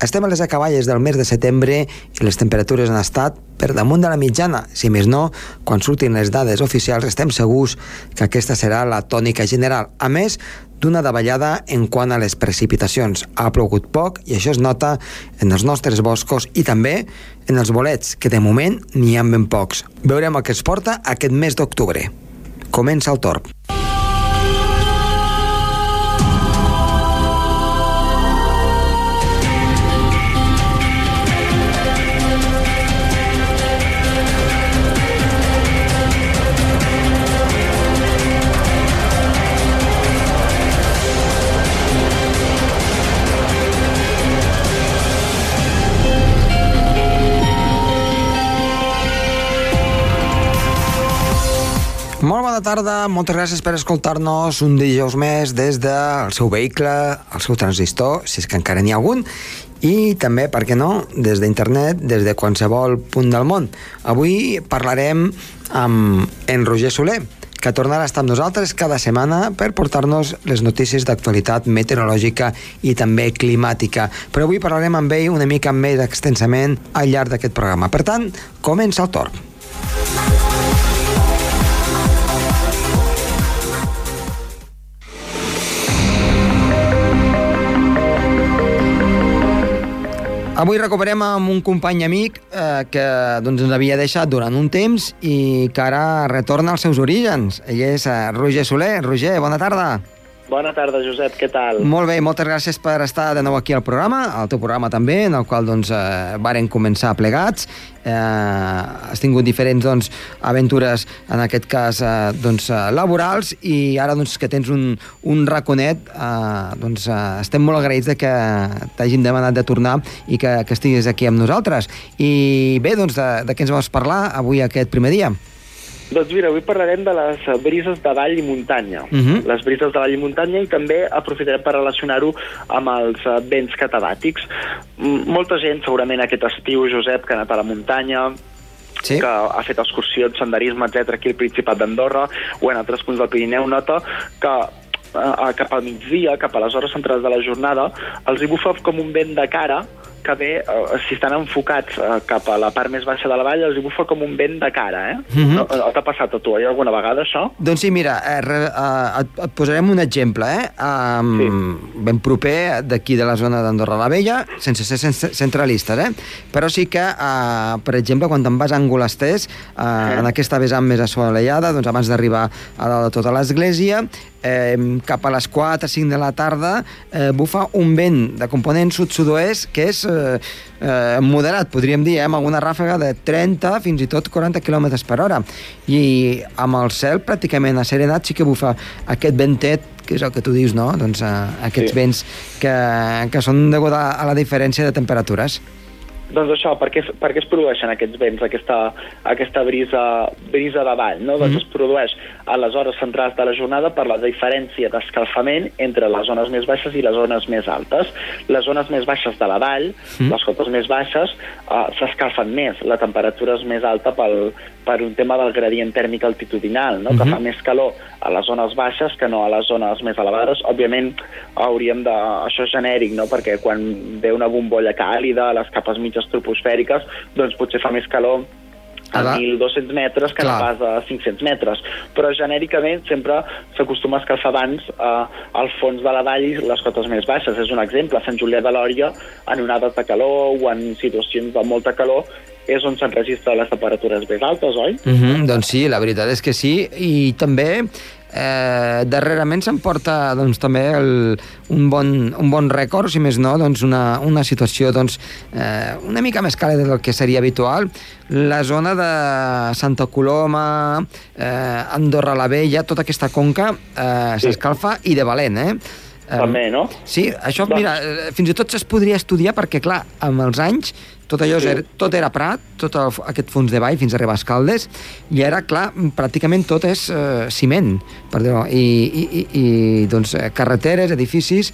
Estem a les acaballes del mes de setembre i les temperatures han estat per damunt de la mitjana. Si més no, quan surtin les dades oficials estem segurs que aquesta serà la tònica general. A més, d'una davallada en quant a les precipitacions. Ha plogut poc i això es nota en els nostres boscos i també en els bolets, que de moment n'hi ha ben pocs. Veurem el que es porta aquest mes d'octubre. Comença el torb. Bona tarda, moltes gràcies per escoltar-nos un dijous més des del seu vehicle, el seu transistor, si és que encara n'hi ha algun, i també, per què no, des d'internet, des de qualsevol punt del món. Avui parlarem amb en Roger Soler, que tornarà a estar amb nosaltres cada setmana per portar-nos les notícies d'actualitat meteorològica i també climàtica. Però avui parlarem amb ell una mica més extensament al llarg d'aquest programa. Per tant, comença el torn. Avui recuperem amb un company amic eh, que doncs, ens havia deixat durant un temps i que ara retorna als seus orígens. Ell és eh, Roger Soler. Roger, bona tarda. Bona tarda, Josep, què tal? Molt bé, moltes gràcies per estar de nou aquí al programa, al teu programa també, en el qual doncs, eh, varen començar plegats. Eh, has tingut diferents doncs, aventures, en aquest cas, eh, doncs, eh, laborals, i ara doncs, que tens un, un raconet, eh, doncs, eh, estem molt agraïts de que t'hagin demanat de tornar i que, que estiguis aquí amb nosaltres. I bé, doncs, de, de què ens vols parlar avui aquest primer dia? Doncs mira, avui parlarem de les brises de vall i muntanya. Uh -huh. Les brises de vall i muntanya i també aprofitarem per relacionar-ho amb els eh, vents catabàtics. M molta gent, segurament aquest estiu, Josep, que ha anat a la muntanya, Sí. que ha fet excursions, senderisme, etc aquí al Principat d'Andorra o en altres punts del Pirineu, nota que eh, cap al migdia, cap a les hores centrals de la jornada, els hi bufa com un vent de cara que ve, eh, si estan enfocats eh, cap a la part més baixa de la vall, els hi bufa com un vent de cara, eh? Mhm. no, no T'ha passat a tu, eh, alguna vegada, això? Doncs sí, mira, eh, re, eh, et, et posarem un exemple, eh? Um, sí. Ben proper d'aquí de la zona d'Andorra la Vella, sense ser centralistes, eh? Però sí que, eh, per exemple, quan te'n vas a Angolasters, eh, Sí. en aquesta vessant més assolellada, doncs abans d'arribar a dalt de tota l'església, eh, cap a les 4 5 de la tarda eh, bufa un vent de component sud-sud-oest que és eh, eh, moderat, podríem dir, eh, amb alguna ràfega de 30 fins i tot 40 km per hora. I amb el cel pràcticament asserenat sí que bufa aquest ventet que és el que tu dius, no? Doncs eh, aquests Sí. vents que, que són degut a, a la diferència de temperatures. Doncs això, per què, per què es produeixen aquests vents, aquesta, aquesta brisa, brisa de vall? No? Doncs Mhm. es produeix a les hores centrals de la jornada per la diferència d'escalfament entre les zones més baixes i les zones més altes. Les zones més baixes de la vall, Mhm. les cotes més baixes, eh, s'escalfen més. La temperatura és més alta pel, per un tema del gradient tèrmic altitudinal, no? que Mhm. fa més calor a les zones baixes que no a les zones més elevades. Òbviament, hauríem de... Això és genèric, no? perquè quan ve una bombolla càlida a les capes mitges troposfèriques, doncs potser fa més calor a Ah, va. 1.200 metres que Clar. no pas a 500 metres. Però genèricament sempre s'acostuma a escalfar abans eh, al fons de la vall les cotes més baixes. És un exemple, a Sant Julià de Lòria, en onades de calor o en situacions de molta calor, és on s'enregistren les temperatures més altes, oi? Mm -hmm, doncs sí, la veritat és que sí. I també eh, darrerament s'emporta doncs, també el, un, bon, un bon rècord, si més no, doncs una, una situació doncs, eh, una mica més càlida del que seria habitual. La zona de Santa Coloma, eh, Andorra la Vella, tota aquesta conca eh, Sí. s'escalfa i de valent, eh? Eh, També, no? Sí, això, Doncs- mira, eh, fins i tot es podria estudiar perquè, clar, amb els anys tot allò Sí. era, tot era prat, tot el, aquest fons de vall fins a arribar a Escaldes, i ara, clar, pràcticament tot és eh, ciment, per dir I, i, i, i doncs, eh, carreteres, edificis,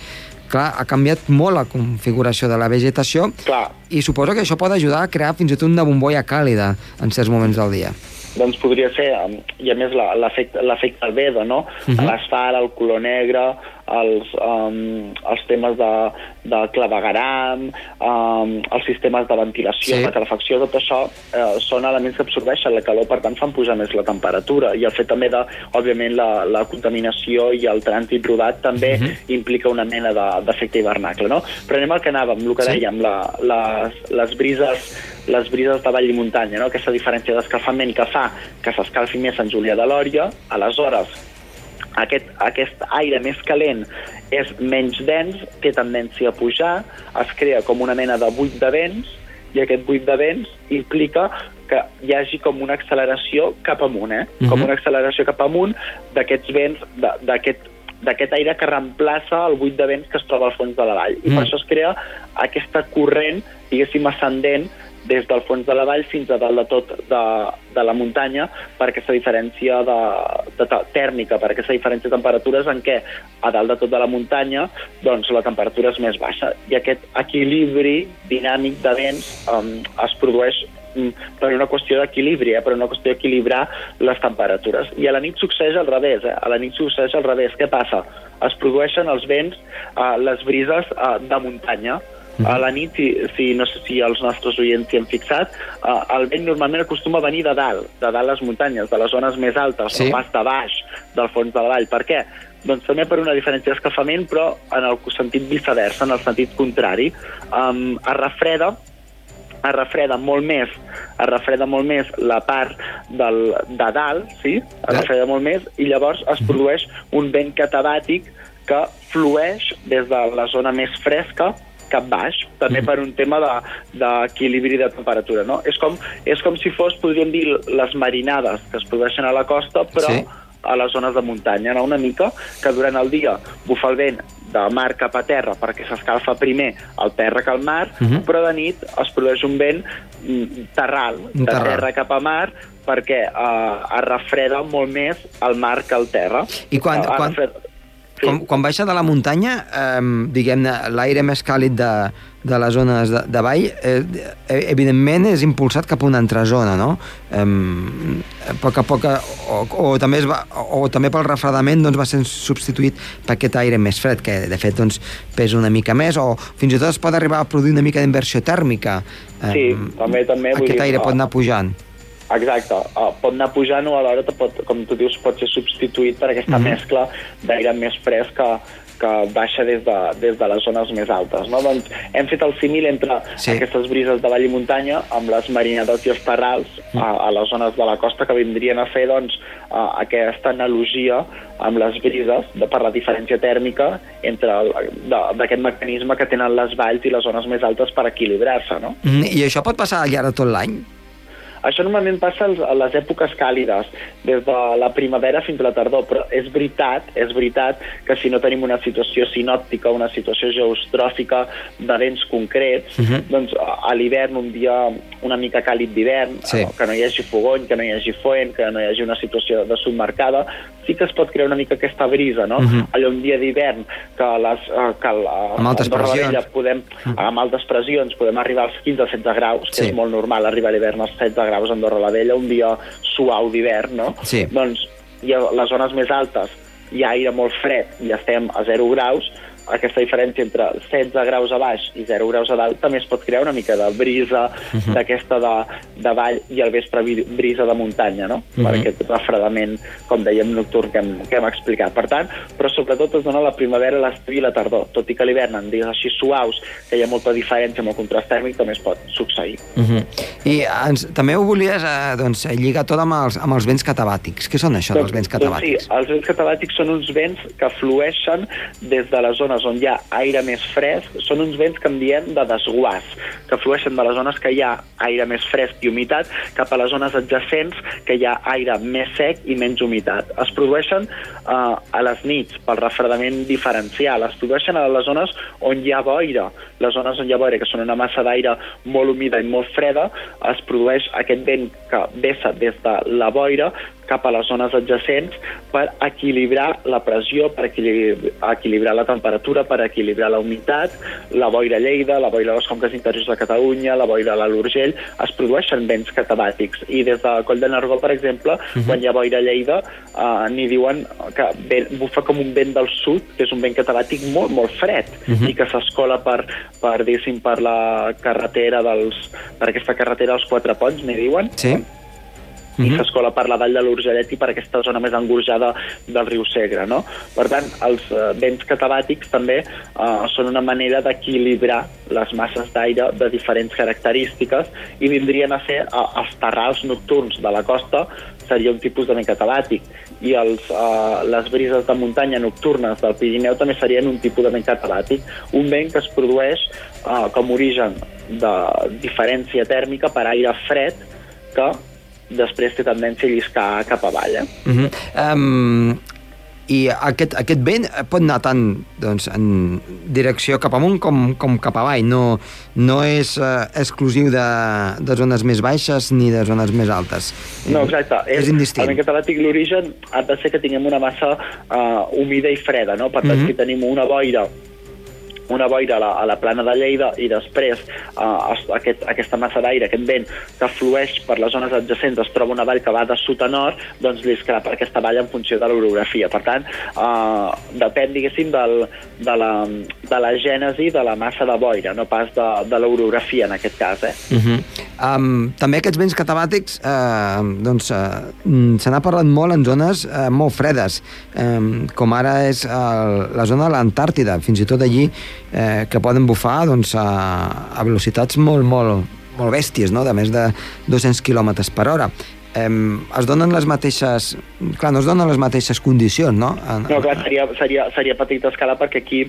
clar, ha canviat molt la configuració de la vegetació Clar, i suposo que això pot ajudar a crear fins i tot una bombolla càlida en certs moments del dia. doncs podria ser, um, i a més l'efecte albedo, no? Mhm. L'asfalt, el color negre, els, um, els temes de, de clavegaram, um, els sistemes de ventilació, Sí. de calefacció, tot això eh, són elements que absorbeixen la calor, per tant fan pujar més la temperatura. I el fet també de, òbviament, la, la contaminació i el trànsit rodat també uh -huh. implica una mena de- d'efecte hivernacle, no? Però anem al que anàvem, el que Sí. dèiem, la, les, les brises les brises de vall i muntanya, no? aquesta diferència d'escalfament que fa que s'escalfi més en Julià de Lòria, aleshores aquest, aquest aire més calent és menys dens, té tendència a pujar, es crea com una mena de buit de vents, i aquest buit de vents implica que hi hagi com una acceleració cap amunt, eh? Mhm. com una acceleració cap amunt d'aquests vents, de- d'aquest d'aquest aire que reemplaça el buit de vents que es troba al fons de la vall. I Mm. per això es crea aquesta corrent, diguéssim, ascendent des del fons de la vall fins a dalt de tot de, de la muntanya per aquesta diferència de, de, de tèrmica, per aquesta diferència de temperatures en què a dalt de tot de la muntanya doncs la temperatura és més baixa i aquest equilibri dinàmic de vents um, es produeix mm, per una qüestió d'equilibri, eh? per una qüestió d'equilibrar les temperatures. I a la nit succeeix al revés, eh? a la nit succeeix al revés. Què passa? Es produeixen els vents, eh, les brises eh, de muntanya, a la nit, si, si, no sé si els nostres oients s'hi han fixat, eh, el vent normalment acostuma a venir de dalt, de dalt les muntanyes, de les zones més altes, Sí. no pas de baix, del fons de la vall. Per què? Doncs també per una diferència d'escalfament, però en el sentit viceversa, en el sentit contrari. Um, es refreda es refreda molt més es refreda molt més la part del, de dalt, sí? Es refreda molt més i llavors es produeix un vent catabàtic que flueix des de la zona més fresca cap baix, també per un tema de- d'equilibri de, de temperatura. No? És, com, és com si fos, podríem dir, les marinades que es produeixen a la costa, però Sí. a les zones de muntanya, no? una mica, que durant el dia bufa el vent de mar cap a terra perquè s'escalfa primer el terra que el mar, Mhm. però de nit es produeix un vent mm, terral, Un de terral. terra cap a mar, perquè eh, es refreda molt més el mar que el terra. I quan- Eh, quan- refreda- Sí. Quan, quan baixa de la muntanya, eh, diguem-ne, l'aire més càlid de, de les zones de, de vall, eh, eh, evidentment és impulsat cap a una altra zona, no? Eh, a poc a poc, eh, o, o, també es va, o, o també pel refredament doncs, va ser substituït per aquest aire més fred, que de fet doncs, pesa una mica més, o fins i tot es pot arribar a produir una mica d'inversió tèrmica. Sí, també- també, vull Aquest dir, aire ah, pot anar pujant. Exacte, uh, pot anar pujant o alhora te pot, com tu dius pot ser substituït per aquesta Mhm. mescla d'aire més fresc que, que baixa des de, des de les zones més altes. No? Doncs hem fet el símil entre Sí. aquestes brises de vall i muntanya amb les marinades i els terrals Mm. a, a les zones de la costa que vindrien a fer doncs, uh, aquesta analogia amb les brises de, per la diferència tèrmica entre d'aquest mecanisme que tenen les valls i les zones més altes per equilibrar-se. No? Mm, I això pot passar al llarg de tot l'any? Això normalment passa a les èpoques càlides, des de la primavera fins a la tardor, però és veritat, és veritat que si no tenim una situació sinòptica, una situació geostròfica de vents concrets, Mhm. doncs a a l'hivern, un dia una mica càlid d'hivern, Sí. que no hi hagi fogony, que no hi hagi foent, que no hi hagi una situació de submercada, sí que es pot crear una mica aquesta brisa, no? Mhm. Allò un dia d'hivern que, les, eh, que la, Amb altes Andorra la pressions. Vella podem, amb altes pressions, podem arribar als 15-16 graus, que Sí. és molt normal arribar a l'hivern als 16 graus a Andorra la Vella, un dia suau d'hivern, no? Sí. Doncs i a les zones més altes hi ha aire molt fred i estem a 0 graus, aquesta diferència entre 16 graus a baix i 0 graus a dalt també es pot crear una mica de brisa Mhm. d'aquesta de, de vall i al vespre brisa de muntanya, no? Per Mhm. aquest refredament, com dèiem, nocturn que hem, que hem explicat. Per tant, però sobretot es dona la primavera, l'estiu i la tardor. Tot i que l'hivern en dies així suaus, que hi ha molta diferència amb el contrast tèrmic, també es pot succeir. Uh -huh. I ens, també ho volies eh, doncs, lligar tot amb els, amb els vents catabàtics. Què són això dels vents catabàtics? Doncs sí, els vents catabàtics són uns vents que flueixen des de les zones on hi ha aire més fresc, són uns vents que en diem de desguàs, que flueixen de les zones que hi ha aire més fresc i humitat cap a les zones adjacents que hi ha aire més sec i menys humitat. Es produeixen eh, a les nits pel refredament diferencial, es produeixen a les zones on hi ha boira, les zones on hi ha boira, que són una massa d'aire molt humida i molt freda, es produeix aquest vent que vessa des de la boira cap a les zones adjacents per equilibrar la pressió, per equilibrar la temperatura, per equilibrar la humitat, la boira a Lleida, la boira a les conques interiors de Catalunya, la boira a l'Urgell, es produeixen vents catabàtics. I des de Coll de Nargó, per exemple, uh -huh. quan hi ha boira a Lleida, eh, n'hi diuen que ve, bufa com un vent del sud, que és un vent catabàtic molt, molt fred, uh -huh. i que s'escola per, per, per la carretera dels, per aquesta carretera dels Quatre Ponts, n'hi diuen, sí uh -huh. i s'escola per la vall de l'Urgellet i per aquesta zona més engorjada del riu Segre. No? Per tant, els eh, vents catabàtics també eh, són una manera d'equilibrar les masses d'aire de diferents característiques i vindrien a ser eh, els terrals nocturns de la costa seria un tipus de vent catabàtic i els, eh, les brises de muntanya nocturnes del Pirineu també serien un tipus de vent catabàtic, un vent que es produeix eh, com origen de diferència tèrmica per aire fred que després té tendència a lliscar cap avall. Eh? Uh -huh. um, I aquest, aquest vent pot anar tant doncs, en direcció cap amunt com, com cap avall, no, no és uh, exclusiu de, de zones més baixes ni de zones més altes. No, exacte. És, és indistint. En catalàtic l'origen ha de ser que tinguem una massa uh, humida i freda, no? Per tant, uh -huh. si tenim una boira una boira a la, a la plana de Lleida i després eh, aquest, aquesta massa d'aire, aquest vent que flueix per les zones adjacents es troba una vall que va de sud a nord, doncs li per aquesta vall en funció de l'orografia. Per tant, eh, depèn, diguéssim, del, de, la, de la gènesi de la massa de boira, no pas de, de l'orografia en aquest cas. Eh? Uh -huh. um, també aquests vents catabàtics eh, doncs, eh, se n'ha parlat molt en zones eh, molt fredes, eh, com ara és eh, la zona de l'Antàrtida, fins i tot allí eh, que poden bufar doncs, a, a velocitats molt, molt, molt bèsties, no? de més de 200 km per hora eh, es donen les mateixes... Clar, no es donen les mateixes condicions, no? No, clar, seria, seria, seria petita escala perquè aquí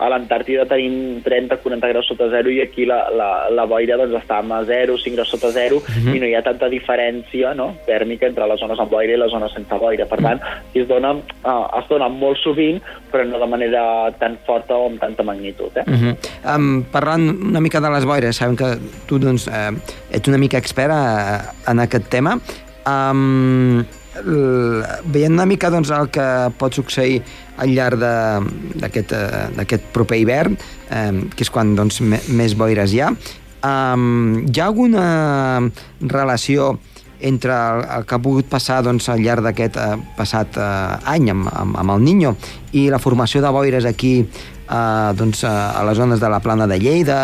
a l'Antàrtida tenim 30-40 graus sota zero i aquí la, la, la boira doncs, està a 0, 5 graus sota zero uh mhm. -huh. i no hi ha tanta diferència no? tèrmica entre les zones amb boira i les zones sense boira. Per tant, es dona, uh, es dona molt sovint, però no de manera tan forta o amb tanta magnitud. Eh? Uh -huh. um, parlant una mica de les boires, sabem que tu doncs, eh, ets una mica expert en aquest tema. Um, veient una mica doncs, el que pot succeir al llarg d'aquest eh, proper hivern, um, que és quan doncs, més boires hi ha, um, hi ha alguna relació entre el, el que ha pogut passar doncs, al llarg d'aquest uh, passat uh, any amb, amb, amb el Niño i la formació de boires aquí uh, doncs, a les zones de la plana de Lleida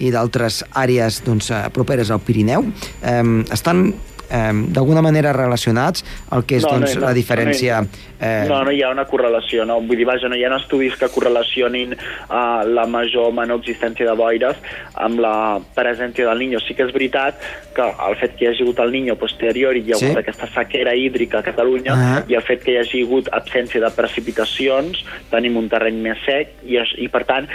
i d'altres àrees doncs, properes al Pirineu? Um, estan eh, d'alguna manera relacionats el que és no, doncs, no, no, la diferència... Eh... No, no hi ha una correlació, no? Vull dir, vaja, no hi ha estudis que correlacionin eh, la major o menor existència de boires amb la presència del Niño. Sí que és veritat que el fet que hi hagi hagut el Niño posterior i hi ha hagut sí? aquesta sequera hídrica a Catalunya uh -huh. i el fet que hi hagi hagut absència de precipitacions, tenim un terreny més sec i, i per tant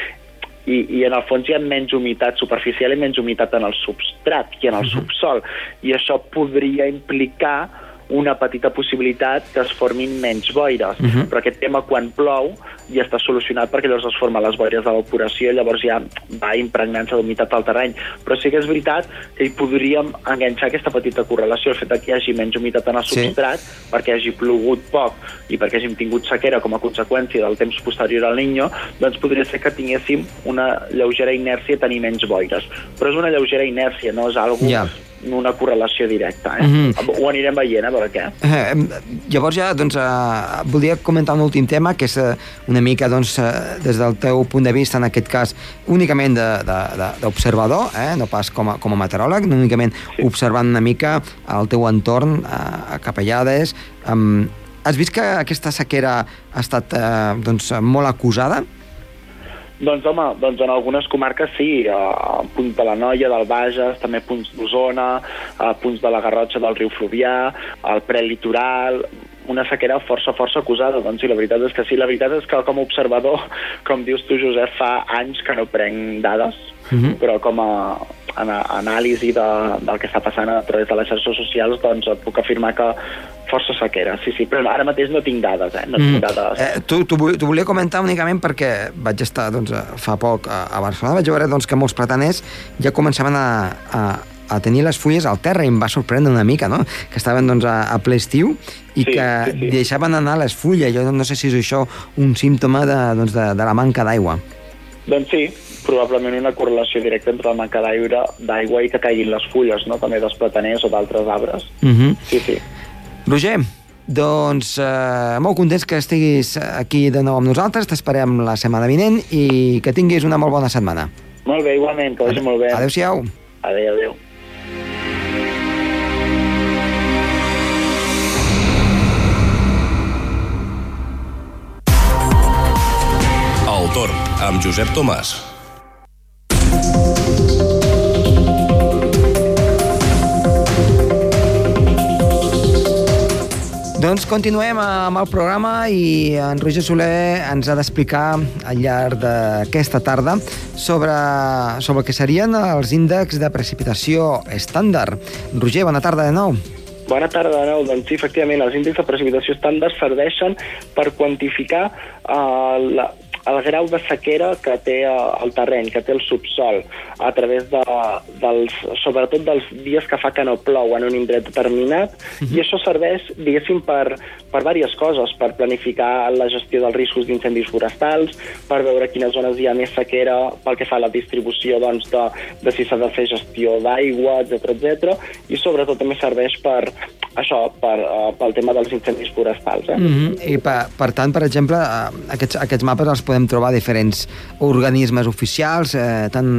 i, i en el fons hi ha menys humitat superficial i menys humitat en el substrat i en el -huh. subsol, i això podria implicar una petita possibilitat que es formin menys boires. Uh -huh. Però aquest tema, quan plou, ja està solucionat perquè llavors es formen les boires d'evaporació i llavors ja va impregnant-se d'humitat al terreny. Però sí que és veritat que hi podríem enganxar aquesta petita correlació, el fet que hi hagi menys humitat en el substrat, sí. perquè hagi plogut poc i perquè hàgim tingut sequera com a conseqüència del temps posterior al Niño, doncs podria ser que tinguéssim una lleugera inèrcia a tenir menys boires. Però és una lleugera inèrcia, no és algo yeah una correlació directa. Eh? Mm -hmm. Ho anirem veient, a veure què. Eh, llavors ja, doncs, eh, voldria comentar un últim tema, que és eh, una mica, doncs, eh, des del teu punt de vista, en aquest cas, únicament d'observador, eh? no pas com a, com a meteoròleg, únicament sí. observant una mica el teu entorn eh, a Capellades. Eh, has vist que aquesta sequera ha estat eh, doncs, molt acusada? Doncs home, doncs en algunes comarques sí, a punts de la Noia, del Bages, també punts d'Osona, a punts de la Garrotxa del riu Fluvià, al prelitoral, una sequera força, força acusada. Doncs sí, la veritat és que sí. La veritat és que com a observador, com dius tu, Josep, fa anys que no prenc dades, uh mhm. -huh. però com a, anàlisi de, del que està passant a través de les xarxes socials, doncs et puc afirmar que força sequera, sí, sí, però ara mateix no tinc dades, eh? No tinc mm. dades. Eh, tu, tu, tu volia comentar únicament perquè vaig estar doncs, fa poc a, a Barcelona, vaig veure doncs, que molts plataners ja començaven a, a, a tenir les fulles al terra i em va sorprendre una mica, no? Que estaven doncs, a, a ple estiu i Sí, que sí, sí. deixaven anar les fulles. Jo no sé si és això un símptoma de, doncs, de, de la manca d'aigua. Doncs sí, probablement una correlació directa entre la manca d'aigua d'aigua i que caiguin les fulles, no? també dels plataners o d'altres arbres. Uh -huh. Sí, sí. Roger, doncs eh, molt contents que estiguis aquí de nou amb nosaltres. T'esperem la setmana vinent i que tinguis una molt bona setmana. Molt bé, igualment, que vagi molt bé. Adéu-siau. Adéu, adéu. El torn amb Josep Tomàs. Doncs continuem amb el programa i en Roger Soler ens ha d'explicar al llarg d'aquesta tarda sobre, sobre el que serien els índexs de precipitació estàndard. Roger, bona tarda de nou. Bona tarda de nou. Doncs sí, efectivament, els índexs de precipitació estàndard serveixen per quantificar uh, la, el grau de sequera que té eh, el terreny, que té el subsol, a través de, dels, sobretot dels dies que fa que no plou en un indret determinat, i això serveix, diguéssim, per, per diverses coses, per planificar la gestió dels riscos d'incendis forestals, per veure quines zones hi ha més sequera pel que fa a la distribució doncs, de, de si s'ha de fer gestió d'aigua, etc etc. i sobretot també serveix per això, per, uh, pel tema dels incendis forestals. Eh? Mm -hmm. I per, per tant, per exemple, eh, aquests, aquests mapes els podem trobar a diferents organismes oficials, eh, tant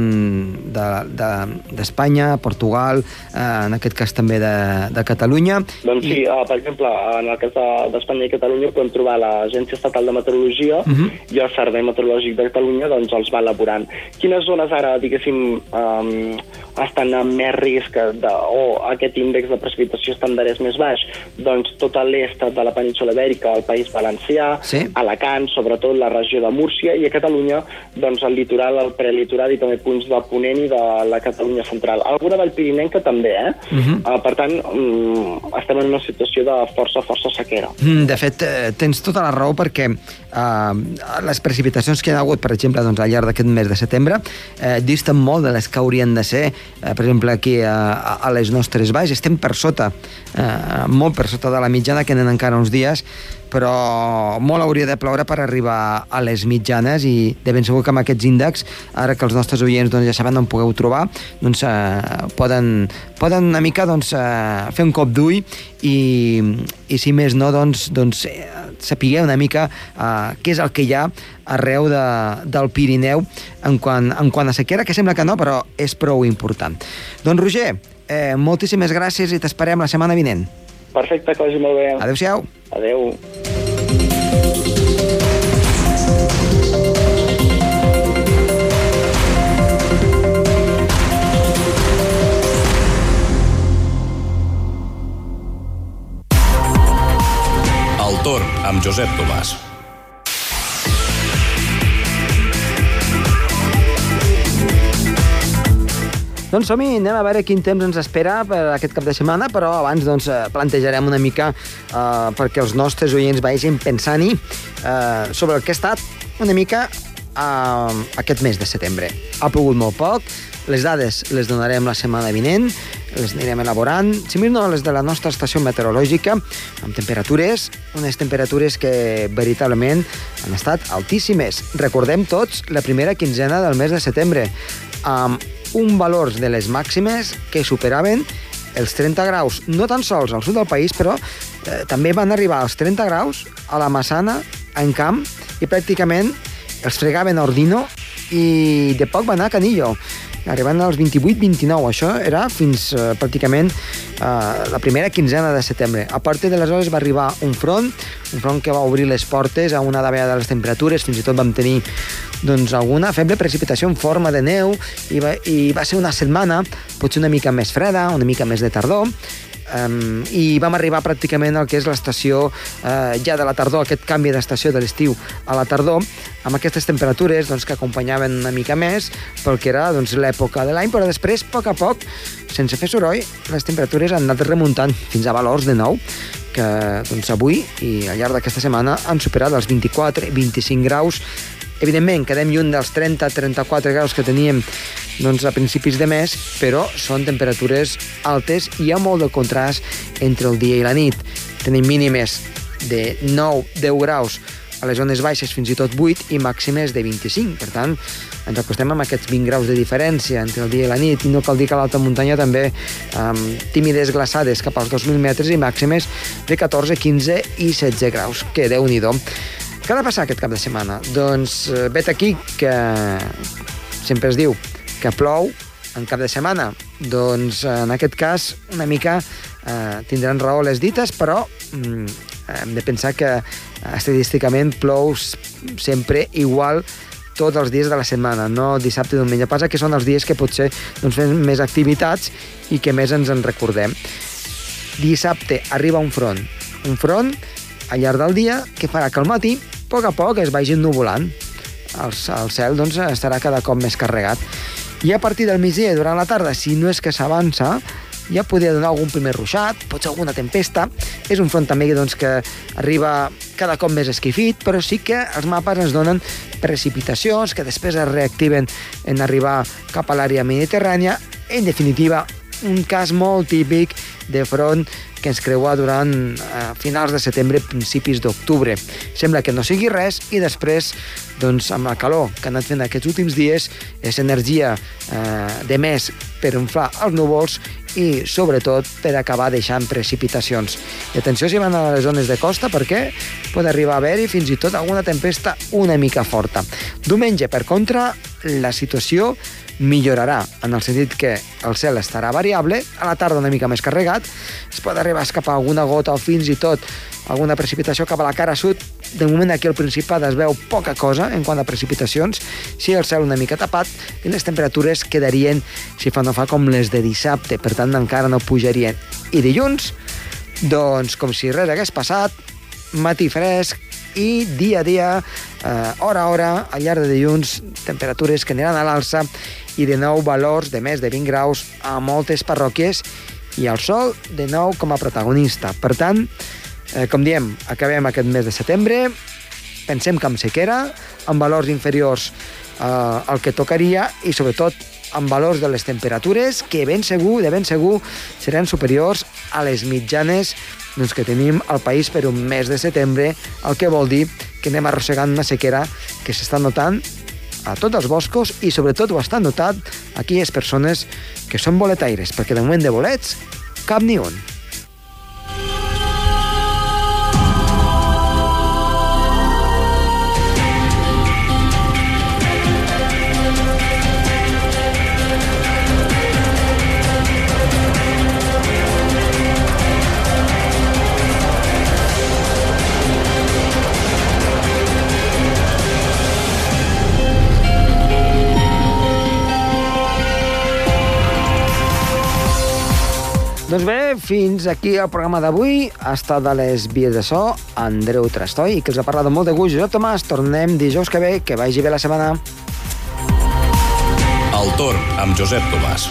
d'Espanya, de, de, Portugal, eh, en aquest cas també de, de Catalunya. Doncs sí, uh, per exemple, en el cas d'Espanya de, i Catalunya podem trobar l'Agència Estatal de Meteorologia uh -huh. i el Servei Meteorològic de Catalunya doncs els va elaborant. Quines zones ara, diguéssim, um, estan amb més risc de, o aquest índex de precipitació estàndard és més baix? Doncs tot l'est de la península ibèrica, el País Valencià, sí. Alacant, sobretot la regió de Múrcia, i a Catalunya doncs, el litoral, el prelitoral i també punts de Ponent i de la Catalunya central. Alguna del Pirinenca també, eh? Uh -huh. uh, per tant, um, estem en una situació de força, força sequera. Mm, De fet, eh, tens tota la raó perquè eh, les precipitacions que hi ha hagut, per exemple, doncs, al llarg d'aquest mes de setembre, eh, disten molt de les que haurien de ser, eh, per exemple, aquí a, a les nostres valls. Estem per sota, eh, molt per sota de la mitjana, que anen encara uns dies, però molt hauria de ploure per arribar a les mitjanes i de ben segur que amb aquests índexs, ara que els nostres oients doncs, ja saben on pugueu trobar, doncs eh, poden, poden una mica doncs, eh, fer un cop d'ull i, i si més no, doncs, doncs eh, sapigueu una mica eh, què és el que hi ha arreu de, del Pirineu en quant, en quant a sequera, que sembla que no, però és prou important. Doncs Roger, eh, moltíssimes gràcies i t'esperem la setmana vinent. Perfecte, que vagi molt bé. Adéu-siau. Adéu. El torn amb Josep Tomàs. Doncs som-hi, anem a veure quin temps ens espera per aquest cap de setmana, però abans doncs, eh, plantejarem una mica eh, perquè els nostres oients vagin pensant-hi eh, sobre el que ha estat una mica eh, aquest mes de setembre. Ha plogut molt poc, les dades les donarem la setmana vinent, les anirem elaborant, si més no les de la nostra estació meteorològica, amb temperatures, unes temperatures que veritablement han estat altíssimes. Recordem tots la primera quinzena del mes de setembre, amb un valors de les màximes que superaven els 30 graus, no tan sols al sud del país, però eh, també van arribar als 30 graus a la Massana, en camp, i pràcticament els fregaven a Ordino i de poc va anar a Canillo arribant als 28-29. Això era fins eh, pràcticament la primera quinzena de setembre. A partir d'aleshores va arribar un front, un front que va obrir les portes a una davallada de les temperatures, fins i tot vam tenir doncs, alguna feble precipitació en forma de neu i va, i va ser una setmana potser una mica més freda, una mica més de tardor, Um, i vam arribar pràcticament al que és l'estació uh, ja de la tardor, aquest canvi d'estació de l'estiu a la tardor, amb aquestes temperatures doncs, que acompanyaven una mica més pel que era doncs, l'època de l'any, però després, a poc a poc, sense fer soroll, les temperatures han anat remuntant fins a valors de nou que doncs, avui i al llarg d'aquesta setmana han superat els 24-25 graus. Evidentment, quedem lluny dels 30-34 graus que teníem doncs, a principis de mes, però són temperatures altes i hi ha molt de contrast entre el dia i la nit. Tenim mínimes de 9-10 graus a les zones baixes fins i tot 8 i màximes de 25. Per tant, ens acostem amb aquests 20 graus de diferència entre el dia i la nit i no cal dir que a l'alta muntanya també amb tímides glaçades cap als 2.000 metres i màximes de 14, 15 i 16 graus. Que déu nhi Què ha de passar aquest cap de setmana? Doncs eh, vet aquí que sempre es diu que plou en cap de setmana. Doncs en aquest cas una mica eh, tindran raó les dites, però mm, hem de pensar que estadísticament plou sempre igual tots els dies de la setmana, no dissabte i diumenge. Passa que són els dies que potser doncs, fem més activitats i que més ens en recordem. Dissabte arriba un front. Un front al llarg del dia que farà que al matí, a poc a poc, es vagi nuvolant. El, el cel doncs, estarà cada cop més carregat. I a partir del migdia durant la tarda, si no és que s'avança, ja podria donar algun primer ruixat, potser alguna tempesta. És un front també doncs, que arriba cada cop més esquifit, però sí que els mapes ens donen precipitacions que després es reactiven en arribar cap a l'àrea mediterrània. En definitiva, un cas molt típic de front que ens creua durant eh, finals de setembre, principis d'octubre. Sembla que no sigui res i després, doncs, amb la calor que han anat fent aquests últims dies, és energia eh, de més per inflar els núvols i, sobretot, per acabar deixant precipitacions. I atenció si van a les zones de costa, perquè pot arribar a haver-hi fins i tot alguna tempesta una mica forta. Diumenge, per contra, la situació millorarà, en el sentit que el cel estarà variable, a la tarda una mica més carregat, es pot arribar a escapar alguna gota o fins i tot alguna precipitació cap a la cara sud. De moment aquí al Principat es veu poca cosa en quant a precipitacions, si el cel una mica tapat i les temperatures quedarien, si fa no fa, com les de dissabte, per tant encara no pujarien. I dilluns, doncs com si res hagués passat, matí fresc i dia a dia, eh, hora a hora, al llarg de dilluns, temperatures que aniran a l'alça i de nou valors de més de 20 graus a moltes parròquies i el sol de nou com a protagonista. Per tant, Eh, com diem, acabem aquest mes de setembre, pensem que amb sequera, amb valors inferiors eh, al que tocaria i sobretot amb valors de les temperatures que ben segur, de ben segur, seran superiors a les mitjanes doncs, que tenim al país per un mes de setembre, el que vol dir que anem arrossegant una sequera que s'està notant a tots els boscos i sobretot ho estan notat aquelles persones que són boletaires, perquè de moment de bolets cap ni un. Doncs bé, fins aquí el programa d'avui. Ha estat de les vies de so Andreu Trastoi, que els ha parlat molt de gust Josep Tomàs. Tornem dijous que ve, que vagi bé la setmana. El torn amb Josep Tomàs.